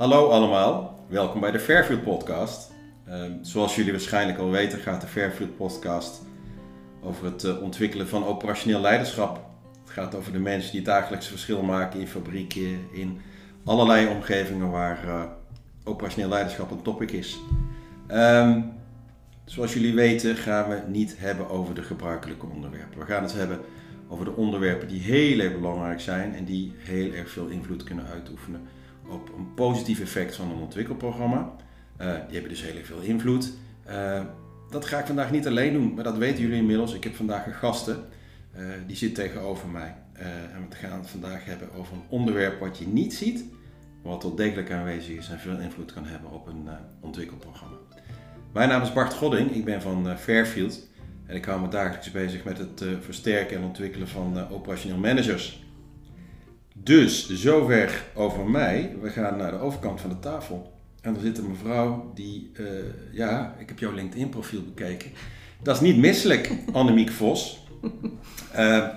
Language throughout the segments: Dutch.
Hallo allemaal, welkom bij de Fairfield Podcast. Ehm, zoals jullie waarschijnlijk al weten gaat de Fairfield Podcast over het eh, ontwikkelen van operationeel leiderschap. Het gaat over de mensen die het dagelijkse verschil maken in fabrieken, in allerlei omgevingen waar uh, operationeel leiderschap een topic is. Ehm, zoals jullie weten gaan we niet hebben over de gebruikelijke onderwerpen. We gaan het hebben over de onderwerpen die heel erg belangrijk zijn en die heel erg veel invloed kunnen uitoefenen op een positief effect van een ontwikkelprogramma. Uh, die hebben dus heel veel invloed. Uh, dat ga ik vandaag niet alleen doen, maar dat weten jullie inmiddels. Ik heb vandaag een gasten, uh, die zit tegenover mij. en we gaan het vandaag hebben over een onderwerp wat je niet ziet, maar wat wel degelijk aanwezig is en veel invloed kan hebben op een ontwikkelprogramma. Mijn naam is Bart Godding, ik ben van Fairfield en ik hou me dagelijks bezig met het versterken en ontwikkelen van operationeel managers. Dus zover over mij. We gaan naar de overkant van de tafel. En er zit een mevrouw die, uh, ja, ik heb jouw LinkedIn profiel bekeken. Dat is niet misselijk, Annemiek Vos. Uh,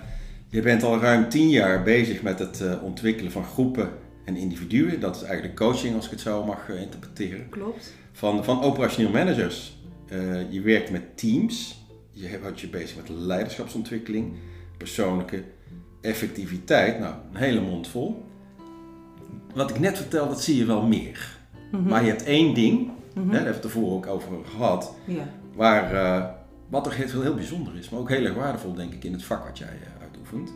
je bent al ruim tien jaar bezig met het uh, ontwikkelen van groepen en individuen. Dat is eigenlijk coaching, als ik het zo mag interpreteren. Klopt. Van, van operationeel managers. je werkt met teams. Je houdt je bezig met leiderschapsontwikkeling, persoonlijke effectiviteit, nou, een hele mond vol. Wat ik net vertelde, dat zie je wel meer. Mhm. Maar je hebt één ding, mm -hmm. hè, daar hebben we het ervoor ook over gehad, ja. waar, uh, wat toch heel, heel bijzonder is, maar ook heel erg waardevol, denk ik, in het vak wat jij uh, uitoefent.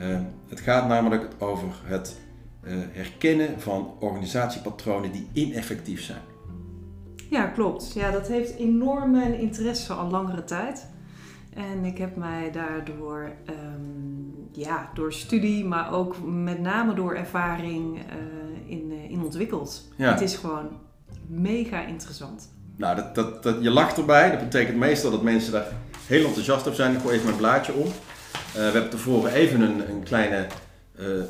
Uh, het gaat namelijk over het herkennen van organisatiepatronen die ineffectief zijn. Ja, klopt. Ja, dat heeft enorme interesse al langere tijd. En ik heb mij daardoor um, ja, door studie, maar ook met name door ervaring uh, in, uh, in ontwikkeld. Ja. Het is gewoon mega interessant. Nou, dat, dat, dat, je lacht erbij. Dat betekent meestal dat mensen daar heel enthousiast op zijn. Ik gooi even mijn blaadje om. Uh, we hebben tevoren even een, een kleine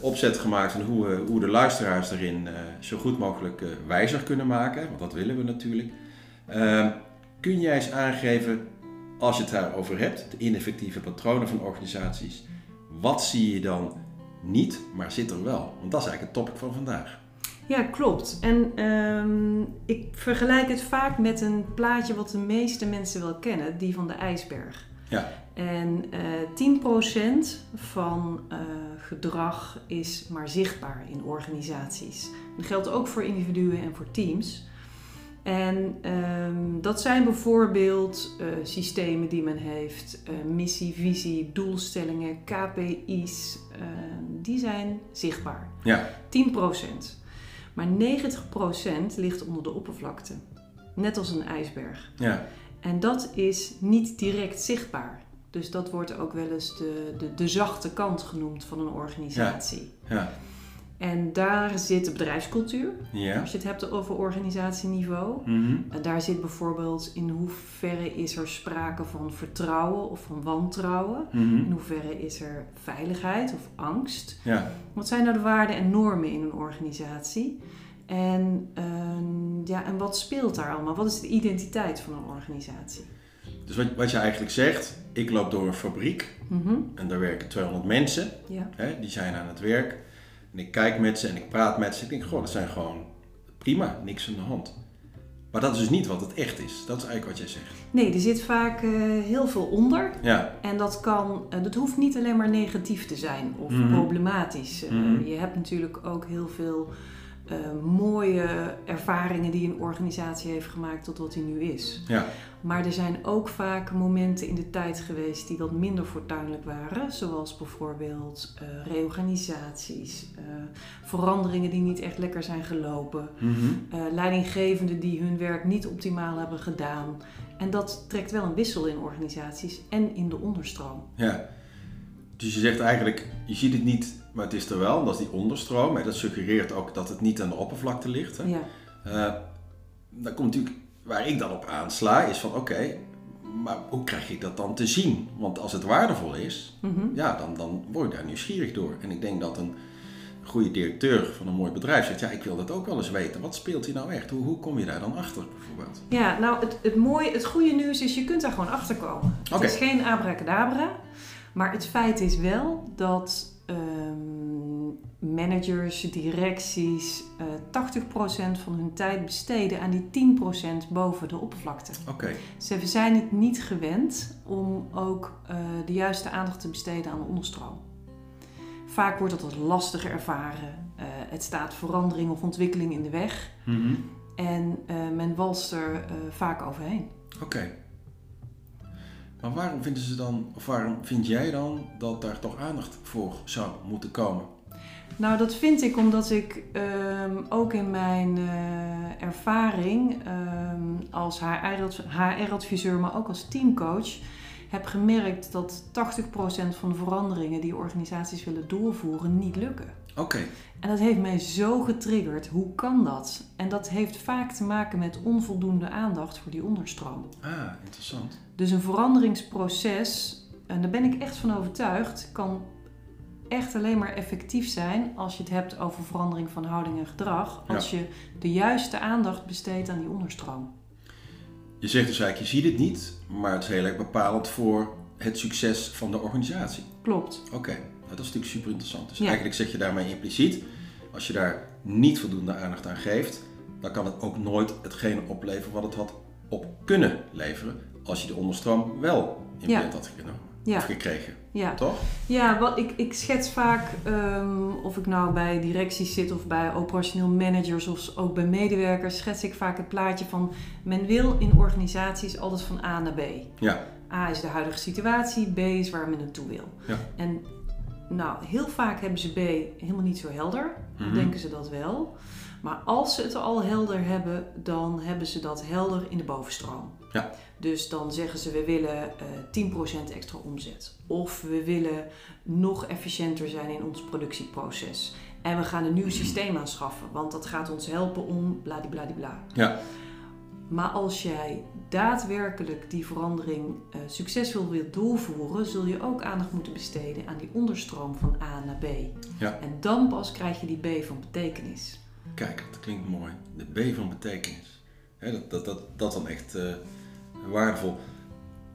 opzet gemaakt van hoe, hoe de luisteraars erin zo goed mogelijk wijzer kunnen maken. Want dat willen we natuurlijk. kun jij eens aangeven als je het daarover hebt, de ineffectieve patronen van organisaties, wat zie je dan niet, maar zit er wel? Want dat is eigenlijk het topic van vandaag. Ja, klopt. En um, ik vergelijk het vaak met een plaatje wat de meeste mensen wel kennen, die van de ijsberg. Ja. En uh, 10% van uh, gedrag is maar zichtbaar in organisaties. Dat geldt ook voor individuen en voor teams. En um, dat zijn bijvoorbeeld uh, systemen die men heeft, uh, missie, visie, doelstellingen, KPI's, uh, die zijn zichtbaar. Ja. 10%. Maar 90% ligt onder de oppervlakte, net als een ijsberg. Ja. En dat is niet direct zichtbaar. Dus dat wordt ook wel eens de, de, de zachte kant genoemd van een organisatie. Ja. ja. En daar zit de bedrijfscultuur. Ja. Als je het hebt over organisatieniveau. En daar zit bijvoorbeeld in hoeverre is er sprake van vertrouwen of van wantrouwen. Mm In hoeverre is er veiligheid of angst. Ja. Wat zijn nou de waarden en normen in een organisatie? En, uh, ja, en wat speelt daar allemaal? Wat is de identiteit van een organisatie? Dus wat, wat je eigenlijk zegt, ik loop door een fabriek mm en daar werken 200 mensen. Ja. Hè, die zijn aan het werk. En ik kijk met ze en ik praat met ze. Ik denk, goh, dat zijn gewoon prima, niks aan de hand. Maar dat is dus niet wat het echt is. Dat is eigenlijk wat jij zegt. Nee, er zit vaak uh, heel veel onder. Ja. En dat kan, uh, dat hoeft niet alleen maar negatief te zijn of Mhm. problematisch. Uh, Mhm. Je hebt natuurlijk ook heel veel mooie ervaringen die een organisatie heeft gemaakt tot wat die nu is. Ja. Maar er zijn ook vaak momenten in de tijd geweest die wat minder fortuinlijk waren. Zoals bijvoorbeeld eh, reorganisaties, eh, veranderingen die niet echt lekker zijn gelopen, eh, leidinggevenden die hun werk niet optimaal hebben gedaan. En dat trekt wel een wissel in organisaties en in de onderstroom. Ja. Dus je zegt eigenlijk, je ziet het niet, maar het is er wel. Dat is die onderstroom. Dat suggereert ook dat het niet aan de oppervlakte ligt. Hè. Ja. Eh, dan komt natuurlijk, waar ik dan op aansla, is van oké, maar hoe krijg ik dat dan te zien? Want als het waardevol is, Mhm. ja, dan, dan word ik daar nieuwsgierig door. En ik denk dat een goede directeur van een mooi bedrijf zegt, ja, ik wil dat ook wel eens weten. Wat speelt hier nou echt? Hoe, hoe kom je daar dan achter bijvoorbeeld? Ja, nou het, het mooie, het goede nieuws is, je kunt daar gewoon achter komen. Het is geen abracadabra, maar het feit is wel dat ehm, managers, directies uh, 80% van hun tijd besteden aan die 10% boven de oppervlakte. Oké. Ze zijn het niet gewend om ook uh, de juiste aandacht te besteden aan de onderstroom. Vaak wordt dat als lastig ervaren. Uh, het staat verandering of ontwikkeling in de weg. Mhm. En men walst er vaak overheen. Oké. Maar waarom vinden ze dan, of waarom vind jij dan dat daar toch aandacht voor zou moeten komen? Nou, dat vind ik omdat ik um, ook in mijn uh, ervaring um, als HR-adviseur, maar ook als teamcoach, heb gemerkt dat 80% van de veranderingen die organisaties willen doorvoeren niet lukken. Oké. Okay. En dat heeft mij zo getriggerd. Hoe kan dat? En dat heeft vaak te maken met onvoldoende aandacht voor die onderstroom. Ah, interessant. Dus een veranderingsproces, en daar ben ik echt van overtuigd, kan echt alleen maar effectief zijn als je het hebt over verandering van houding en gedrag. Als ja. je de juiste aandacht besteedt aan die onderstroom. Je zegt dus eigenlijk, je ziet het niet, maar het is heel erg bepalend voor het succes van de organisatie. Klopt. Oké, okay. nou, dat is natuurlijk super interessant. Dus ja. eigenlijk zeg je daarmee impliciet, als je daar niet voldoende aandacht aan geeft, dan kan het ook nooit hetgene opleveren wat het had op kunnen leveren als je de onderstroom wel in beeld had genomen ja. gekregen. Ja. Toch? Ja, wat ik, ik schets vaak, um, of ik nou bij directies zit of bij operationeel managers of ook bij medewerkers, schets ik vaak het plaatje van men wil in organisaties altijd van A naar B. Ja. A is de huidige situatie, B is waar men naartoe wil. Ja. En nou, heel vaak hebben ze B helemaal niet zo helder. Dan Mhm. denken ze dat wel. Maar als ze het al helder hebben, dan hebben ze dat helder in de bovenstroom. Ja. Dus dan zeggen ze we willen uh, 10% extra omzet. Of we willen nog efficiënter zijn in ons productieproces. En we gaan een nieuw systeem aanschaffen, want dat gaat ons helpen om bladibladibla. Ja. Maar als jij daadwerkelijk die verandering uh, succesvol wilt doorvoeren, zul je ook aandacht moeten besteden aan die onderstroom van A naar B. Ja. En dan pas krijg je die B van betekenis. Kijk, dat klinkt mooi. De B van betekenis. He, dat, dat, dat, dat dan echt uh, waardevol.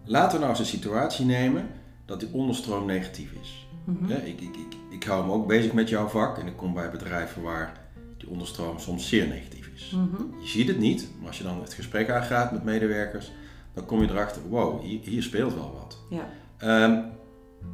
Laten we nou eens een situatie nemen dat die onderstroom negatief is. Mhm. He, ik, ik, ik, ik hou me ook bezig met jouw vak en ik kom bij bedrijven waar die onderstroom soms zeer negatief is. Mhm. Je ziet het niet, maar als je dan het gesprek aangaat met medewerkers, dan kom je erachter, wow, hier, hier speelt wel wat. Ja. Um,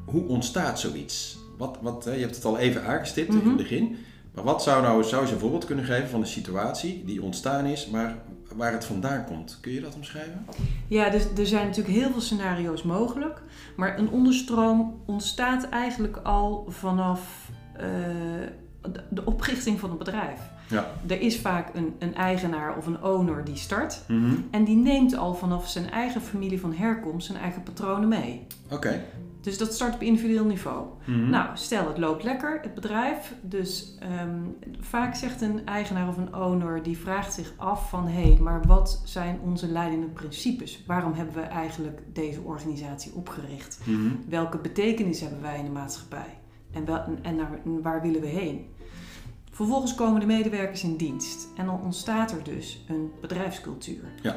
hoe ontstaat zoiets? Wat, wat, je hebt het al even aangestipt Mhm. in het begin. Maar wat zou nou, zou je een voorbeeld kunnen geven van een situatie die ontstaan is, maar waar het vandaan komt? Kun je dat omschrijven? Ja, dus er zijn natuurlijk heel veel scenario's mogelijk. Maar een onderstroom ontstaat eigenlijk al vanaf uh, de, oprichting van het bedrijf. Ja. Er is vaak een, een, eigenaar of een owner die start. Mm -hmm. En die neemt al vanaf zijn eigen familie van herkomst zijn eigen patronen mee. Oké. Okay. Dus dat start op individueel niveau. Mm -hmm. Nou, stel het loopt lekker, het bedrijf. Dus um, vaak zegt een eigenaar of een owner, die vraagt zich af van... hé, hey, maar wat zijn onze leidende principes? Waarom hebben we eigenlijk deze organisatie opgericht? Mm -hmm. Welke betekenis hebben wij in de maatschappij? En, wel, en naar, waar willen we heen? Vervolgens komen de medewerkers in dienst. En dan ontstaat er dus een bedrijfscultuur. Ja.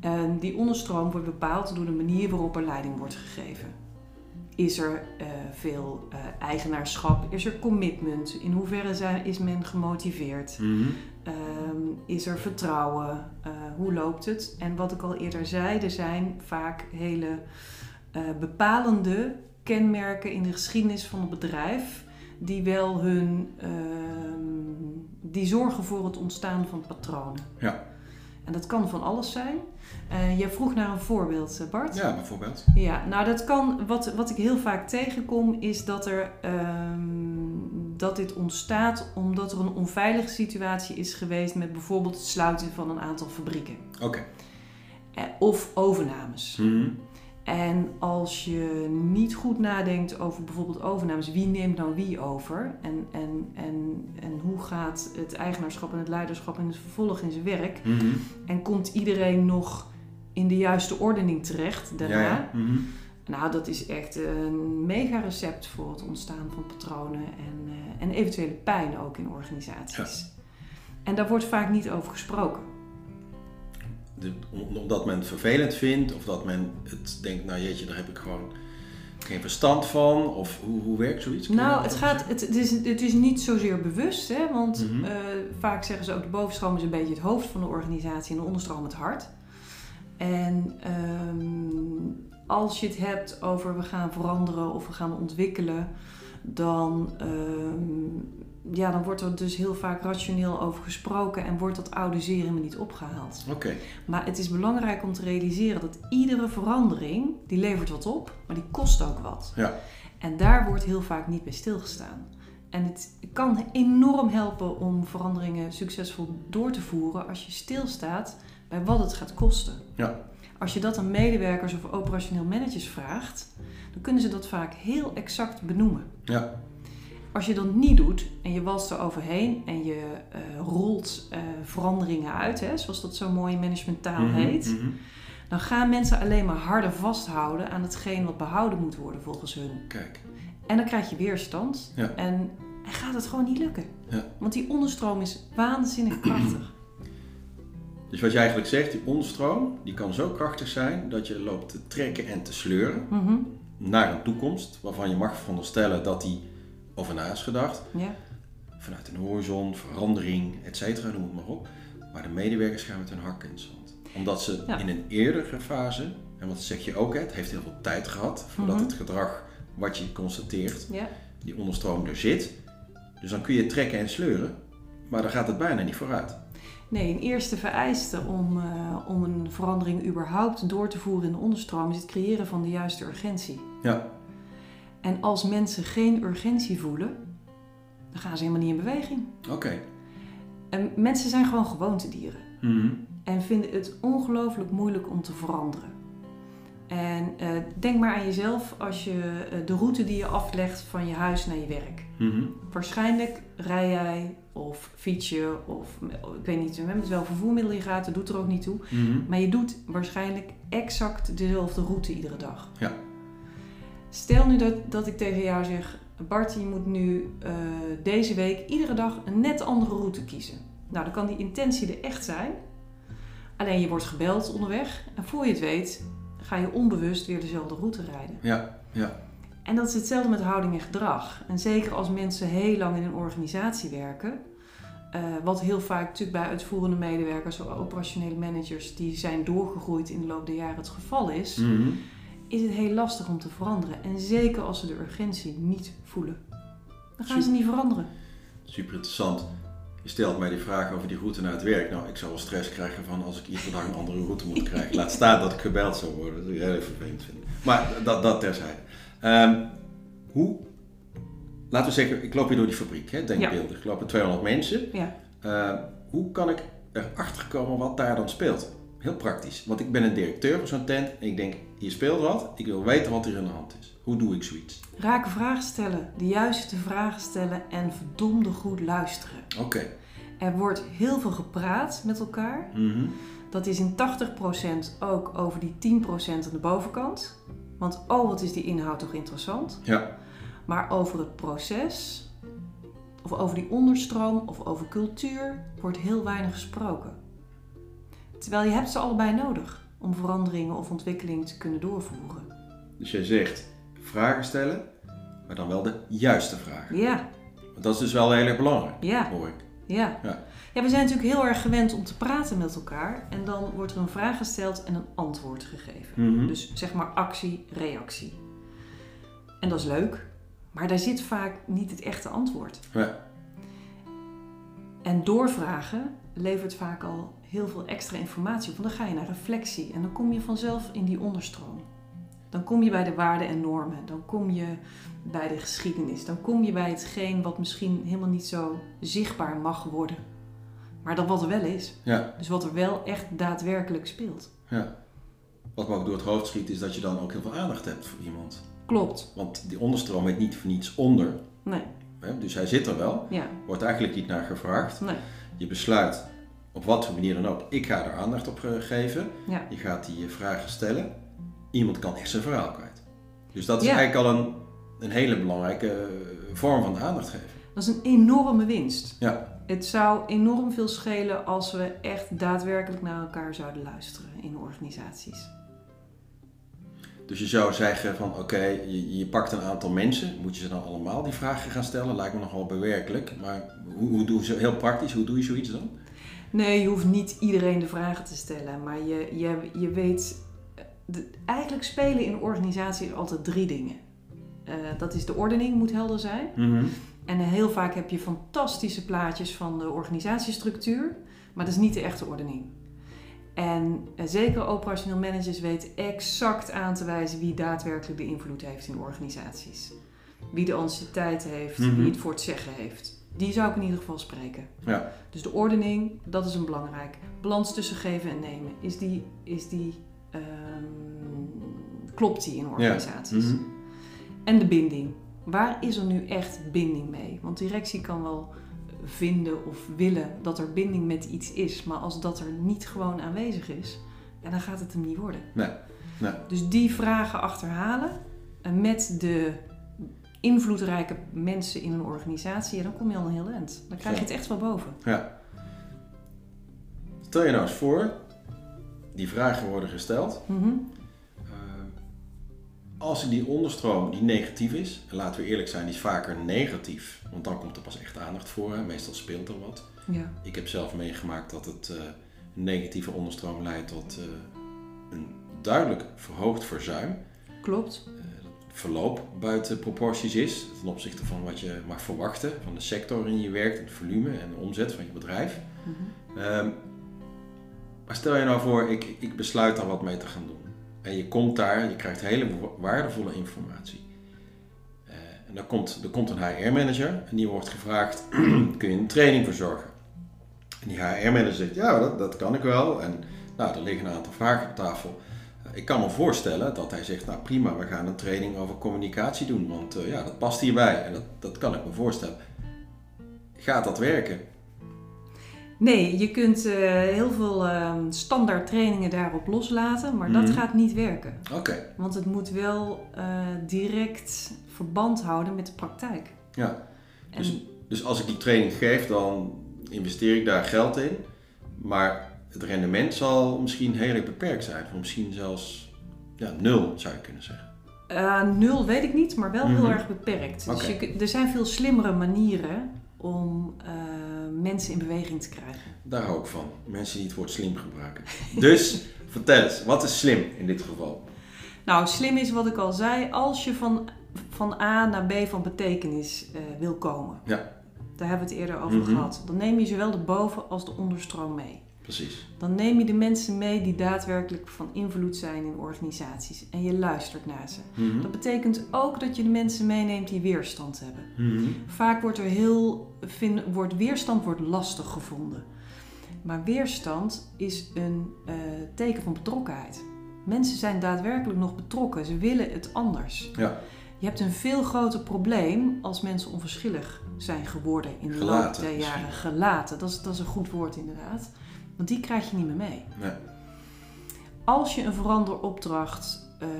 En die onderstroom wordt bepaald door de manier waarop er leiding wordt gegeven. Is er uh, veel uh, eigenaarschap? Is er commitment? In hoeverre zijn, is men gemotiveerd? Mm -hmm. um, is er vertrouwen? Uh, hoe loopt het? En wat ik al eerder zei, er zijn vaak hele bepalende kenmerken in de geschiedenis van het bedrijf die wel hun uh, die zorgen voor het ontstaan van patronen. Ja. En dat kan van alles zijn. Uh, jij vroeg naar een voorbeeld, Bart. Ja, bijvoorbeeld. Ja, nou dat kan, wat, wat ik heel vaak tegenkom, is dat, er, um, dat dit ontstaat omdat er een onveilige situatie is geweest met bijvoorbeeld het sluiten van een aantal fabrieken. Oké. Okay. Uh, of overnames. Mm -hmm. En als je niet goed nadenkt over bijvoorbeeld overnames, wie neemt nou wie over? En, en, en, en hoe gaat het eigenaarschap en het leiderschap en het vervolg in zijn werk? Mm -hmm. En komt iedereen nog in de juiste ordening terecht daarna? Ja, ja. Mm -hmm. Nou, dat is echt een mega recept voor het ontstaan van patronen en, uh, en eventuele pijn ook in organisaties. Ja. En daar wordt vaak niet over gesproken omdat men het vervelend vindt of dat men het denkt, nou jeetje, daar heb ik gewoon geen verstand van? Of hoe, hoe werkt zoiets? Kun Nou, het, gaat, het, het, is, het is niet zozeer bewust, hè, want Mhm. eh, vaak zeggen ze ook de bovenstroom is een beetje het hoofd van de organisatie en de onderstroom het hart. En ehm, als je het hebt over we gaan veranderen of we gaan ontwikkelen, dan, ehm, ja, dan wordt er dus heel vaak rationeel over gesproken en wordt dat oude zeer helemaal niet opgehaald. Oké, Maar het is belangrijk om te realiseren dat iedere verandering, die levert wat op, maar die kost ook wat. Ja. En daar wordt heel vaak niet bij stilgestaan. En het kan enorm helpen om veranderingen succesvol door te voeren als je stilstaat bij wat het gaat kosten. Ja. Als je dat aan medewerkers of operationeel managers vraagt, dan kunnen ze dat vaak heel exact benoemen. ja, Als je dat niet doet en je walst er overheen en je eh, rolt eh, veranderingen uit, hè, zoals dat zo mooi in managementtaal Mhm, heet, mhm. dan gaan mensen alleen maar harder vasthouden aan hetgeen wat behouden moet worden volgens hun. Kijk, En dan krijg je weerstand Ja. en, gaat het gewoon niet lukken. Ja. Want die onderstroom is waanzinnig krachtig. dus wat je eigenlijk zegt, die onderstroom, die kan zo krachtig zijn dat je loopt te trekken en te sleuren Mhm, naar een toekomst waarvan je mag veronderstellen dat die over na is gedacht. Ja. Vanuit een horizon, verandering, et cetera, noem het maar op. Maar de medewerkers gaan met hun hak in het zand. Omdat ze Ja. in een eerdere fase, en wat zeg je ook, het heeft heel veel tijd gehad voordat Mhm. het gedrag wat je constateert, Ja. die onderstroom er zit. Dus dan kun je trekken en sleuren, maar dan gaat het bijna niet vooruit. Nee, een eerste vereiste om, eh, om een verandering überhaupt door te voeren in de onderstroom is het creëren van de juiste urgentie. Ja, En als mensen geen urgentie voelen, dan gaan ze helemaal niet in beweging. oké. En mensen zijn gewoon gewoontedieren. Mhm. en vinden het ongelooflijk moeilijk om te veranderen. En eh, denk maar aan jezelf als je eh, de route die je aflegt van je huis naar je werk. Mhm. Waarschijnlijk rij jij of fiets je of ik weet niet met welk vervoermiddel je gaat, dat doet er ook niet toe. Mhm. Maar je doet waarschijnlijk exact dezelfde route iedere dag. Ja. Stel nu dat, dat ik tegen jou zeg, Bart, je moet nu eh, deze week iedere dag een net andere route kiezen. Nou, dan kan die intentie er echt zijn. Alleen je wordt gebeld onderweg en voor je het weet ga je onbewust weer dezelfde route rijden. Ja, ja. En dat is hetzelfde met houding en gedrag. En zeker als mensen heel lang in een organisatie werken, eh, wat heel vaak natuurlijk bij uitvoerende medewerkers of operationele managers die zijn doorgegroeid in de loop der jaren het geval is, Mhm. Is het heel lastig om te veranderen. En zeker als ze de urgentie niet voelen. Dan gaan ze niet veranderen. Super interessant. Je stelt mij die vraag over die route naar het werk. Nou, ik zou wel stress krijgen van als ik iedere dag een andere route moet krijgen. Laat staan dat ik gebeld zou worden. Dat ik heel vervelend vinden. Maar dat, dat terzijde. Ehm, hoe, laten we zeggen, ik loop hier door die fabriek, hè, denkbeeldig. Ik loop met 200 mensen. Ja. Eh, hoe kan ik erachter komen wat daar dan speelt? Heel praktisch. Want ik ben een directeur van zo'n tent en ik denk, hier speelt wat. Ik wil weten wat er aan de hand is. Hoe doe ik zoiets? Rake vragen stellen, de juiste vragen stellen en verdomde goed luisteren. Oké. Er wordt heel veel gepraat met elkaar. Mhm. Dat is in 80% ook over die 10% aan de bovenkant. Want oh, wat is die inhoud toch interessant. Ja. Maar over het proces, of over die onderstroom, of over cultuur, wordt heel weinig gesproken. Terwijl je hebt ze allebei nodig om veranderingen of ontwikkeling te kunnen doorvoeren. Dus jij zegt vragen stellen, maar dan wel de juiste vragen. Ja, Want dat is dus wel heel erg belangrijk, ja, hoor ik. ja. Ja. Ja, we zijn natuurlijk heel erg gewend om te praten met elkaar. En dan wordt er een vraag gesteld en een antwoord gegeven. Mhm. Dus zeg maar actie, reactie. En dat is leuk, maar daar zit vaak niet het echte antwoord. Ja. En doorvragen levert vaak al heel veel extra informatie op. Want dan ga je naar reflectie en dan kom je vanzelf in die onderstroom. Dan kom je bij de waarden en normen. Dan kom je bij de geschiedenis. Dan kom je bij hetgeen wat misschien helemaal niet zo zichtbaar mag worden. Maar dat wat er wel is. Ja. Dus wat er wel echt daadwerkelijk speelt. ja. Wat me ook door het hoofd schiet is dat je dan ook heel veel aandacht hebt voor iemand. Klopt. Want die onderstroom heet niet voor niets onder. Nee? Dus hij zit er wel, ja, wordt eigenlijk niet naar gevraagd. nee. Je besluit op wat voor manier dan ook, ik ga er aandacht op eh, geven. Ja. Je gaat die eh, vragen stellen. Iemand kan echt zijn verhaal kwijt. Dus dat is Ja. eigenlijk al een, een hele belangrijke eh, vorm van aandacht geven. Dat is een enorme winst. Ja. Het zou enorm veel schelen als we echt daadwerkelijk naar elkaar zouden luisteren in organisaties. Dus je zou zeggen van oké, je, je pakt een aantal mensen. Moet je ze dan allemaal die vragen gaan stellen? Lijkt me nogal bewerkelijk. Maar hoe, hoe doe je, heel praktisch, hoe doe je zoiets dan? Nee, je hoeft niet iedereen de vragen te stellen. Maar je, je, je weet... De, eigenlijk spelen in organisaties altijd drie dingen. Uh, dat is de ordening moet helder zijn. Mhm. En heel vaak heb je fantastische plaatjes van de organisatiestructuur. Maar dat is niet de echte ordening. En uh, zeker operationeel managers weten exact aan te wijzen wie daadwerkelijk de invloed heeft in organisaties. Wie de anciëteit heeft, Mhm. wie het voor het zeggen heeft. Die zou ik in ieder geval spreken. Ja, Dus de ordening, dat is een belangrijk. Balans tussen geven en nemen. Is die, is die, ehm, klopt die in organisaties? Mhm. En de binding. Waar is er nu echt binding mee? Want directie kan wel vinden of willen dat er binding met iets is. Maar als dat er niet gewoon aanwezig is, ja, dan gaat het hem niet worden. Nee, nee. Dus die vragen achterhalen en met de invloedrijke mensen in een organisatie, ja, dan kom je al een heel eind. Dan krijg je het echt wel boven. Ja. Stel je nou eens voor, die vragen worden gesteld. Mhm. Eh, als die onderstroom die negatief is, en laten we eerlijk zijn, die is vaker negatief, want dan komt er pas echt aandacht voor. Hè? Meestal speelt er wat. Ja. Ik heb zelf meegemaakt dat het eh, een negatieve onderstroom leidt tot eh, een duidelijk verhoogd verzuim. Klopt. Verloop buiten proporties is ten opzichte van wat je mag verwachten van de sector waarin je werkt, het volume en de omzet van je bedrijf. Mhm. Ehm, maar stel je nou voor, ik, ik besluit daar wat mee te gaan doen. En je komt daar, je krijgt hele wa- waardevolle informatie. Eh, en dan komt, er komt een HR-manager en die wordt gevraagd, kun je een training verzorgen? En die HR-manager zegt, ja, dat, dat kan ik wel. En nou, er liggen een aantal vragen op tafel. Ik kan me voorstellen dat hij zegt, nou prima, we gaan een training over communicatie doen. Want eh, ja, dat past hierbij en dat, dat kan ik me voorstellen. Gaat dat werken? Nee, je kunt eh, heel veel ehm, standaard trainingen daarop loslaten, maar dat Mhm. gaat niet werken. Oké, Want het moet wel eh, direct verband houden met de praktijk. ja. En, Dus- Dus als ik die training geef, dan investeer ik daar geld in. Maar het rendement zal misschien heel erg beperkt zijn. Of misschien zelfs ja, nul, zou je kunnen zeggen. eh, nul weet ik niet, maar wel heel Mhm. erg beperkt. Dus je, er zijn veel slimmere manieren om eh, mensen in beweging te krijgen. Daar hou ik van. Mensen die het woord slim gebruiken. Dus vertel eens, wat is slim in dit geval? Nou, slim is wat ik al zei, als je van, van A naar B van betekenis eh, wil komen. Ja. Daar hebben we het eerder over Mhm. gehad. Dan neem je zowel de boven- als de onderstroom mee. Precies. Dan neem je de mensen mee die daadwerkelijk van invloed zijn in organisaties. En je luistert naar ze. Mhm. Dat betekent ook dat je de mensen meeneemt die weerstand hebben. Mhm. Vaak wordt er heel, vind, wordt weerstand wordt lastig gevonden. Maar weerstand is een eh, teken van betrokkenheid. Mensen zijn daadwerkelijk nog betrokken. Ze willen het anders. Ja. Je hebt een veel groter probleem als mensen onverschillig zijn geworden in de loop der jaren. Gelaten, dat is, dat is een goed woord inderdaad. Want die krijg je niet meer mee. Nee. Als je een veranderopdracht ehm,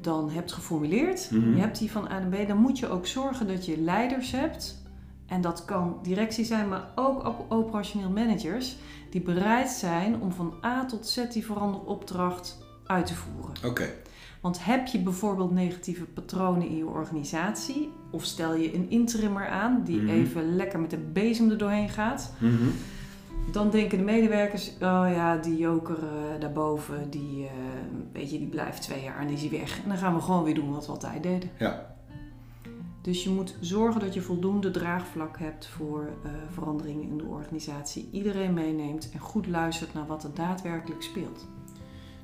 dan hebt geformuleerd, Mhm. je hebt die van A naar B, dan moet je ook zorgen dat je leiders hebt. En dat kan directie zijn, maar ook op- operationeel managers, die bereid zijn om van A tot Z die veranderopdracht uit te voeren. Oké. Want heb je bijvoorbeeld negatieve patronen in je organisatie, of stel je een interimmer aan die Mhm. even lekker met de bezem er doorheen gaat, Mhm. Dan denken de medewerkers, oh ja, die joker eh, daarboven, die, eh, weet je, die blijft twee jaar en die is hij weg. En dan gaan we gewoon weer doen wat we altijd deden. Ja. Dus je moet zorgen dat je voldoende draagvlak hebt voor eh, veranderingen in de organisatie. Iedereen meeneemt en goed luistert naar wat er daadwerkelijk speelt.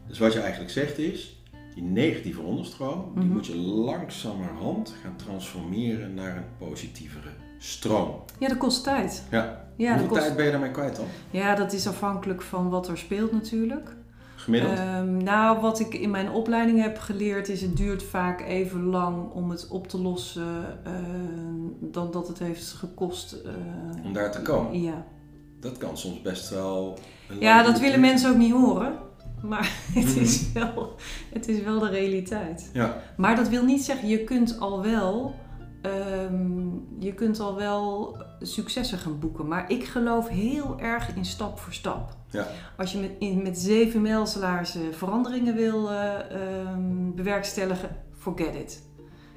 Dus wat je eigenlijk zegt is, die negatieve onderstroom, die Mhm. moet je langzamerhand gaan transformeren naar een positievere stroom. Ja, dat kost tijd. Ja. Ja, Hoeveel kost... tijd ben je daarmee kwijt dan? ja, dat is afhankelijk van wat er speelt natuurlijk. Gemiddeld? Ehm, nou, wat ik in mijn opleiding heb geleerd is, het duurt vaak even lang om het op te lossen eh, dan dat het heeft gekost. eh, Om daar te komen. Ja, Dat kan soms best wel. ja dat willen mensen ook niet horen. Maar het, Mhm. is wel, het is wel de realiteit. Ja, Maar dat wil niet zeggen, je kunt al wel ehm, je kunt al wel successen gaan boeken. Maar ik geloof heel erg in stap voor stap. Ja. Als je met, in, met zeven veranderingen wil eh, ehm, bewerkstelligen, forget it.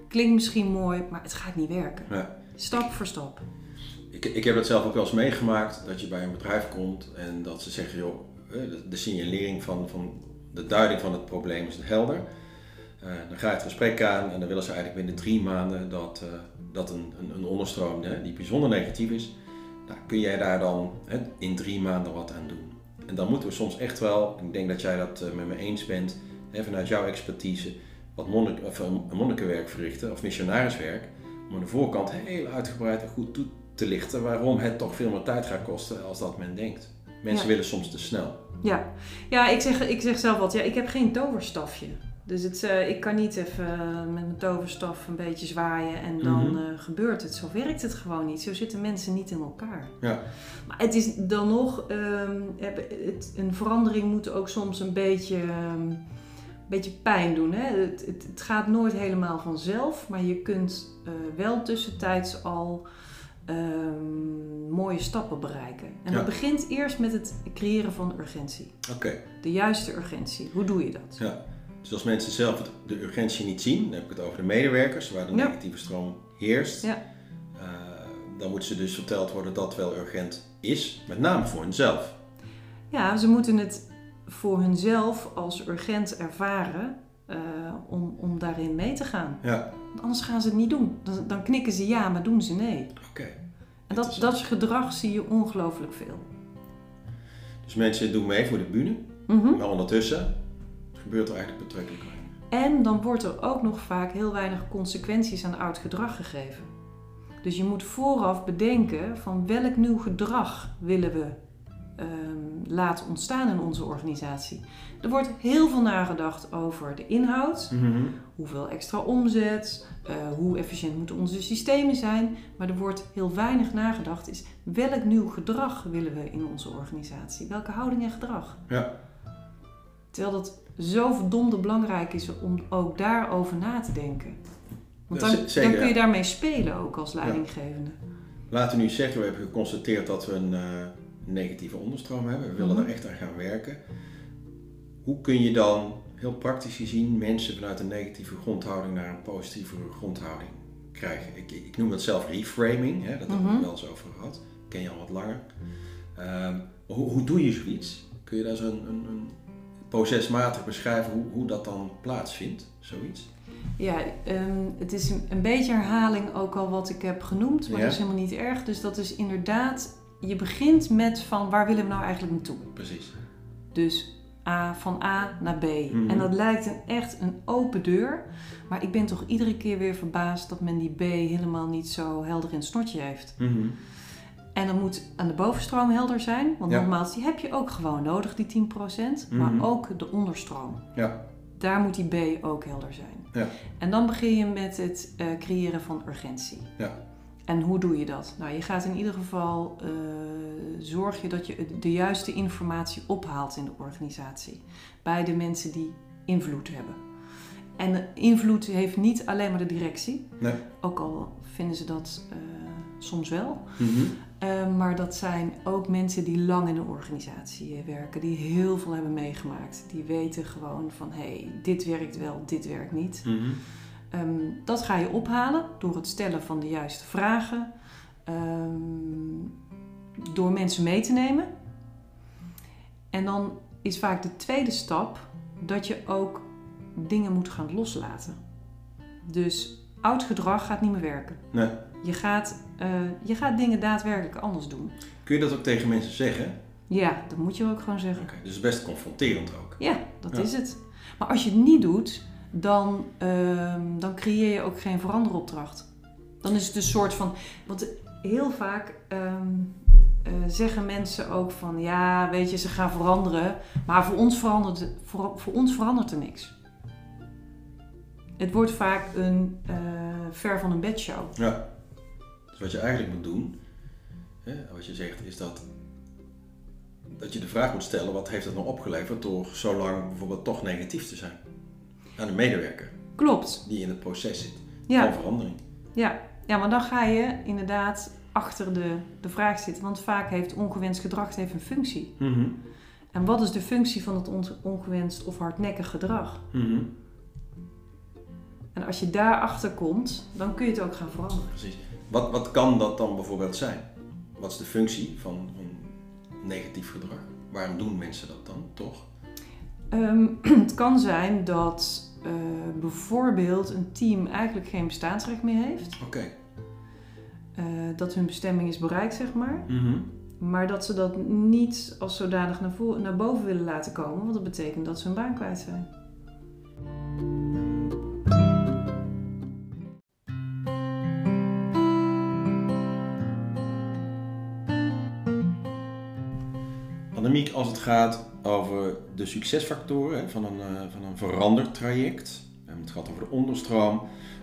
Klinkt misschien mooi, maar het gaat niet werken. Ja. Stap voor stap. Ik, ik heb het zelf ook wel eens meegemaakt dat je bij een bedrijf komt en dat ze zeggen, joh, eh, de, de signalering van, van de duiding van het probleem is helder. Eh, dan ga je het gesprek aan en dan willen ze eigenlijk binnen drie maanden dat, uh, dat een, een, een onderstroom hè, die bijzonder negatief is, nou, kun jij daar dan hè, in drie maanden wat aan doen. En dan moeten we soms echt wel, ik denk dat jij dat met me eens bent, hè, vanuit jouw expertise, wat monnik, of, monnikenwerk verrichten of missionariswerk, om aan de voorkant heel uitgebreid en goed toe te lichten waarom het toch veel meer tijd gaat kosten als dat men denkt. Mensen Ja. willen soms te snel. Ja, ja ik, zeg, ik zeg zelf wat. Ja, ik heb geen toverstafje. Dus het, eh, ik kan niet even met mijn toverstaf een beetje zwaaien en dan Mhm. eh, gebeurt het. Zo werkt het gewoon niet. Zo zitten mensen niet in elkaar. Ja, Maar het is dan nog, ehm, het, een verandering moet ook soms een beetje, ehm, een beetje pijn doen. Hè? Het, het, het gaat nooit helemaal vanzelf, maar je kunt eh, wel tussentijds al ehm, mooie stappen bereiken. En Ja. dat begint eerst met het creëren van urgentie. oké. De juiste urgentie. Hoe doe je dat? Ja. Dus als mensen zelf de urgentie niet zien, dan heb ik het over de medewerkers, waar de Ja. negatieve stroom heerst. Ja. Eh, dan moet ze dus verteld worden dat het wel urgent is, met name voor henzelf. Ja, ze moeten het voor hunzelf als urgent ervaren eh, om, om daarin mee te gaan. Ja, Want anders gaan ze het niet doen. Dan, dan knikken ze ja, maar doen ze nee. oké. En dat, dat gedrag zie je ongelooflijk veel. Dus mensen doen mee voor de bühne, Mhm. maar ondertussen gebeurt er eigenlijk betrekkelijk weinig. En dan wordt er ook nog vaak heel weinig consequenties aan oud gedrag gegeven. Dus je moet vooraf bedenken van welk nieuw gedrag willen we ehm, laten ontstaan in onze organisatie. Er wordt heel veel nagedacht over de inhoud, hoeveel extra omzet, eh, hoe efficiënt moeten onze systemen zijn. Maar er wordt heel weinig nagedacht is welk nieuw gedrag willen we in onze organisatie? Welke houding en gedrag? Ja, Terwijl dat zo verdomde belangrijk is om ook daarover na te denken. Want dan, zeker, dan kun je daarmee spelen ook als leidinggevende. Laten we nu zeggen, we hebben geconstateerd dat we een eh, negatieve onderstroom hebben. We willen Mhm. daar echt aan gaan werken. Hoe kun je dan heel praktisch gezien mensen vanuit een negatieve grondhouding naar een positievere grondhouding krijgen? Ik, ik noem het zelf reframing, hè, dat hebben we Mhm. het wel eens over gehad. ken je al wat langer. Ehm, hoe, hoe doe je zoiets? Kun je daar zo een, een, een procesmatig beschrijven hoe, hoe dat dan plaatsvindt, zoiets? Ja, ehm, het is een, een beetje herhaling ook al wat ik heb genoemd, maar Ja. dat is helemaal niet erg. Dus dat is inderdaad, je begint met van waar willen we nou eigenlijk naartoe? Precies. Dus A, van A naar B. Mhm. En dat lijkt een, echt een open deur. Maar ik ben toch iedere keer weer verbaasd dat men die B helemaal niet zo helder in het snortje heeft. Mhm. En dan moet aan de bovenstroom helder zijn. Want Ja. nogmaals, die heb je ook gewoon nodig, die 10%. Mhm. Maar ook de onderstroom. Ja, Daar moet die B ook helder zijn. Ja. En dan begin je met het eh, creëren van urgentie. Ja. En hoe doe je dat? Nou, je gaat in ieder geval eh, zorg je dat je de juiste informatie ophaalt in de organisatie. Bij de mensen die invloed hebben. En invloed heeft niet alleen maar de directie. Nee. Ook al vinden ze dat eh, soms wel. Mhm. Eh, maar dat zijn ook mensen die lang in een organisatie eh, werken, die heel veel hebben meegemaakt. Die weten gewoon van hé, hey, dit werkt wel, dit werkt niet. Mhm. Ehm, dat ga je ophalen door het stellen van de juiste vragen, ehm, door mensen mee te nemen. En dan is vaak de tweede stap dat je ook dingen moet gaan loslaten. Dus oud gedrag gaat niet meer werken. Nee. Je gaat, eh, je gaat dingen daadwerkelijk anders doen. Kun je dat ook tegen mensen zeggen? Ja, dat moet je ook gewoon zeggen. Oké, dus best confronterend ook. Ja, dat Ja. is het. Maar als je het niet doet, dan, ehm, dan creëer je ook geen veranderopdracht. Dan is het een soort van. Want heel vaak ehm, eh, zeggen mensen ook van ja, weet je, ze gaan veranderen. Maar voor ons verandert, voor, voor ons verandert er niks. Het wordt vaak een eh, ver van een bedshow. Ja. Dus wat je eigenlijk moet doen, hè, wat je zegt, is dat, dat je de vraag moet stellen: wat heeft het nou opgeleverd door zo lang bijvoorbeeld toch negatief te zijn? Aan de medewerker Klopt. die in het proces zit Ja, van verandering. ja. ja, maar dan ga je inderdaad achter de, de vraag zitten. Want vaak heeft ongewenst gedrag heeft een functie. Mhm. En wat is de functie van het on- ongewenst of hardnekkig gedrag? Mhm. En als je daarachter komt, dan kun je het ook gaan veranderen. Precies. Wat, wat kan dat dan bijvoorbeeld zijn? Wat is de functie van, van negatief gedrag? Waarom doen mensen dat dan toch? Ehm, het kan zijn dat eh, bijvoorbeeld een team eigenlijk geen bestaansrecht meer heeft. Oké. Eh, dat hun bestemming is bereikt, zeg maar. Mhm. Maar dat ze dat niet als zodanig naar, naar boven willen laten komen. Want dat betekent dat ze hun baan kwijt zijn. Als het gaat over de succesfactoren van, een, eh, van een verandertraject. We hebben het gehad over de onderstroom.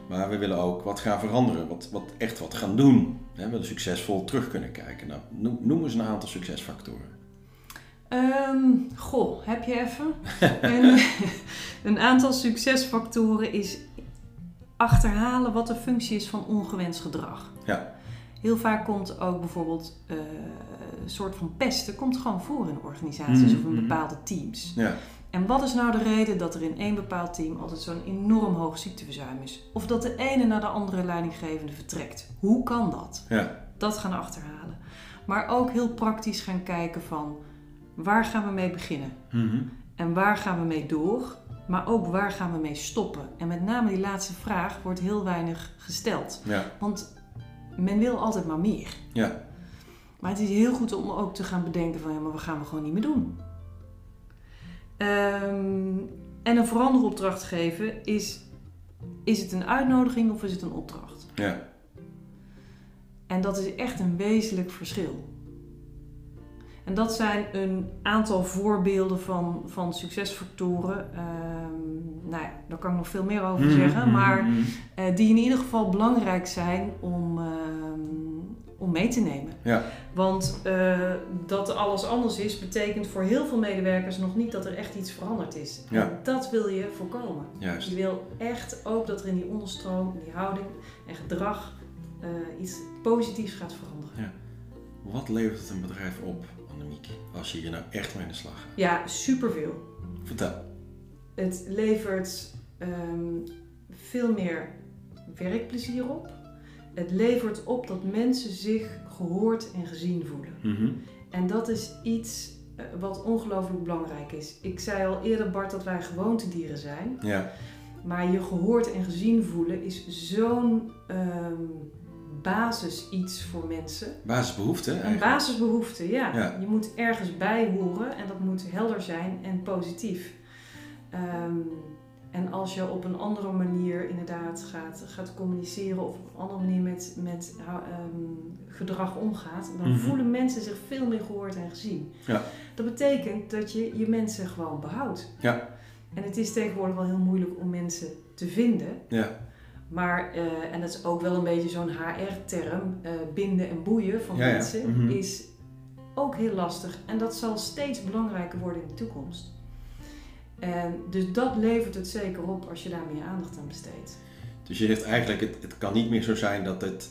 Maar we willen ook wat gaan veranderen. Wat, wat echt wat gaan doen. We willen succesvol terug kunnen kijken. Nou, noem, eens een aantal succesfactoren. Ehm, goh, heb je even? een, een aantal succesfactoren is achterhalen wat de functie is van ongewenst gedrag. Ja. Heel vaak komt ook bijvoorbeeld eh, een soort van pesten komt gewoon voor in organisaties Mhm, of in mhm. bepaalde teams. Ja. En wat is nou de reden dat er in één bepaald team altijd zo'n enorm hoog ziekteverzuim is? Of dat de ene naar de andere leidinggevende vertrekt? Hoe kan dat? Ja. Dat gaan achterhalen. Maar ook heel praktisch gaan kijken van waar gaan we mee beginnen? Mhm. En waar gaan we mee door? Maar ook waar gaan we mee stoppen? En met name die laatste vraag wordt heel weinig gesteld. Ja. Want men wil altijd maar meer. Ja. Maar het is heel goed om ook te gaan bedenken van ja, maar we gaan we gewoon niet meer doen. Ehm, en een veranderopdracht geven is, is het een uitnodiging of is het een opdracht? Ja. En dat is echt een wezenlijk verschil. En dat zijn een aantal voorbeelden van, van succesfactoren. Ehm, nou ja, daar kan ik nog veel meer over Mhm, zeggen. mhm, Maar mhm. eh, die in ieder geval belangrijk zijn om, ehm, om mee te nemen. Ja. Want eh, dat alles anders is, betekent voor heel veel medewerkers nog niet dat er echt iets veranderd is. Ja. En dat wil je voorkomen. Juist. Je wil echt ook dat er in die onderstroom, in die houding en gedrag eh, iets positiefs gaat veranderen. Wat levert het een bedrijf op, Annemiek, als je hier nou echt mee aan de slag gaat? Ja, superveel. Vertel. Het levert ehm, veel meer werkplezier op. Het levert op dat mensen zich gehoord en gezien voelen. Mhm. En dat is iets eh, wat ongelooflijk belangrijk is. Ik zei al eerder, Bart, dat wij gewoontedieren zijn. Ja. Maar je gehoord en gezien voelen is zo'n ehm, basis iets voor mensen. Basisbehoefte Een eigenlijk. basisbehoefte, ja. Ja. Je moet ergens bij horen en dat moet helder zijn en positief. Ehm, en als je op een andere manier inderdaad gaat, gaat communiceren of op een andere manier met, met ehm, gedrag omgaat, dan Mhm. voelen mensen zich veel meer gehoord en gezien. Ja. Dat betekent dat je je mensen gewoon behoudt. Ja. En het is tegenwoordig wel heel moeilijk om mensen te vinden. Ja. Maar, eh, en dat is ook wel een beetje zo'n HR-term, eh, binden en boeien van Ja, ja. mensen, Mhm. is ook heel lastig. En dat zal steeds belangrijker worden in de toekomst. En dus dat levert het zeker op als je daar meer aandacht aan besteedt. Dus je zegt eigenlijk, het, het kan niet meer zo zijn dat het,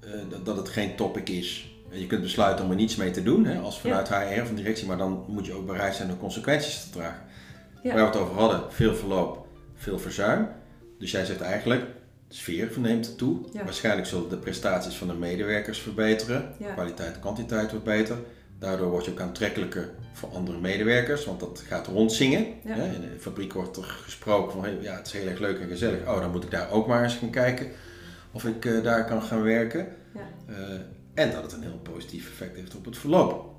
eh, dat, dat het geen topic is. Je kunt besluiten om er niets mee te doen, hè, als vanuit HR of een directie, maar dan moet je ook bereid zijn de consequenties te dragen. Waar we het over hadden, veel verloop, veel verzuim. Dus jij zegt eigenlijk, de sfeer neemt toe. Ja. Waarschijnlijk zullen de prestaties van de medewerkers verbeteren. Ja. Kwaliteit en kwantiteit wordt beter. Daardoor word je ook aantrekkelijker voor andere medewerkers, want dat gaat rondzingen. Ja. In de fabriek wordt er gesproken van, ja, het is heel erg leuk en gezellig. Oh, dan moet ik daar ook maar eens gaan kijken of ik eh, daar kan gaan werken. Ja. Eh, en dat het een heel positief effect heeft op het verloop.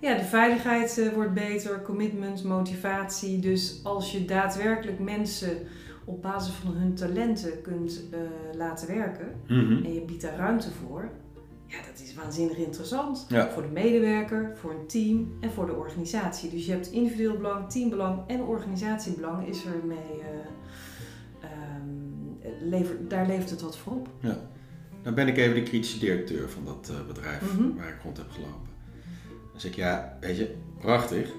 Ja, de veiligheid eh, wordt beter, commitment, motivatie. Dus als je daadwerkelijk mensen op basis van hun talenten kunt eh, laten werken Mhm. en je biedt daar ruimte voor, ja, dat is waanzinnig interessant. Ja. Voor de medewerker, voor een team en voor de organisatie. Dus je hebt individueel belang, teambelang en organisatiebelang is er mee. eh, ehm, daar levert het wat voor op. Dan ben ik even de kritische directeur van dat eh, bedrijf Mhm. waar ik rond heb gelopen. Dan zeg ik, ja, weet je, prachtig.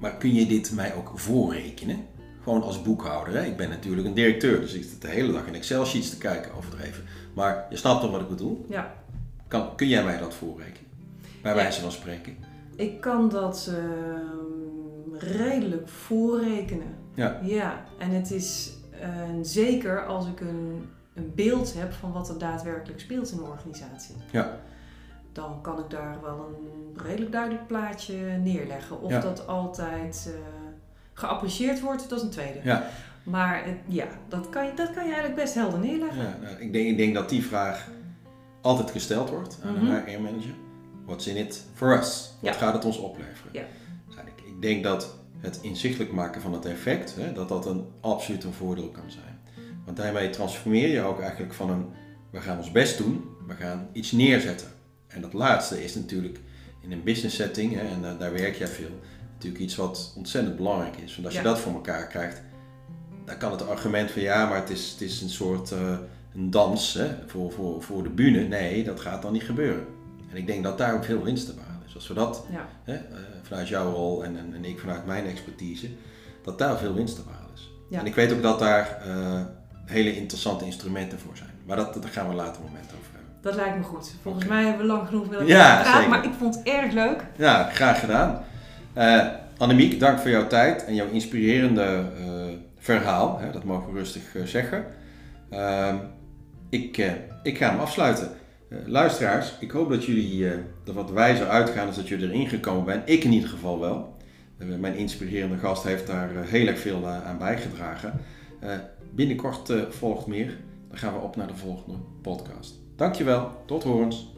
Maar kun je dit mij ook voorrekenen? Gewoon als boekhouder. Hè? Ik ben natuurlijk een directeur, dus ik zit de hele dag in Excel-sheets te kijken, overdreven. Maar je snapt toch wat ik bedoel? Ja. Kan, kun jij mij dat voorrekenen? Bij Ja. wijze van spreken. Ik kan dat ehm, redelijk voorrekenen. Ja. Ja, en het is eh, zeker als ik een, een beeld heb van wat er daadwerkelijk speelt in een organisatie. Ja. Dan kan ik daar wel een redelijk duidelijk plaatje neerleggen. Of Ja. dat altijd eh, geapprecieerd wordt, dat is een tweede. Ja. Maar eh, ja, dat kan, je, dat kan je eigenlijk best helder neerleggen. Ja, nou, ik, denk, ik denk dat die vraag altijd gesteld wordt aan Mhm. een HR-manager. What's in it for us? Wat Ja. gaat het ons opleveren? Ja. Nou, ik, ik denk dat het inzichtelijk maken van het effect, hè, dat dat een absoluut een voordeel kan zijn. Want daarmee transformeer je ook eigenlijk van een, we gaan ons best doen, we gaan iets neerzetten. En dat laatste is natuurlijk in een business setting, hè, en daar, daar werk jij veel, natuurlijk iets wat ontzettend belangrijk is. Want als Ja. je dat voor elkaar krijgt, dan kan het argument van ja, maar het is, het is een soort eh, een dans hè, voor, voor, voor de bühne. Nee, dat gaat dan niet gebeuren. En ik denk dat daar ook veel winst te behalen is. Als we dat Ja. hè, eh, vanuit jouw rol en, en, en ik vanuit mijn expertise, dat daar veel winst te behalen is. Ja. En ik weet ook dat daar eh, hele interessante instrumenten voor zijn. Maar dat, daar gaan we later een moment over hebben. Dat lijkt me goed. Volgens mij hebben we lang genoeg willen Ja, praten, maar ik vond het erg leuk. Ja, graag gedaan. Eh Annemiek, dank voor jouw tijd en jouw inspirerende eh, verhaal. Hè, dat mogen we rustig eh, zeggen. Ehm, ik, ik ga hem afsluiten. Luisteraars, ik hoop dat jullie er wat wijzer uitgaan als dat jullie erin gekomen bent. Ik in ieder geval wel. Mijn inspirerende gast heeft daar heel erg veel aan bijgedragen. Binnenkort volgt meer. Dan gaan we op naar de volgende podcast. Dankjewel, tot horens.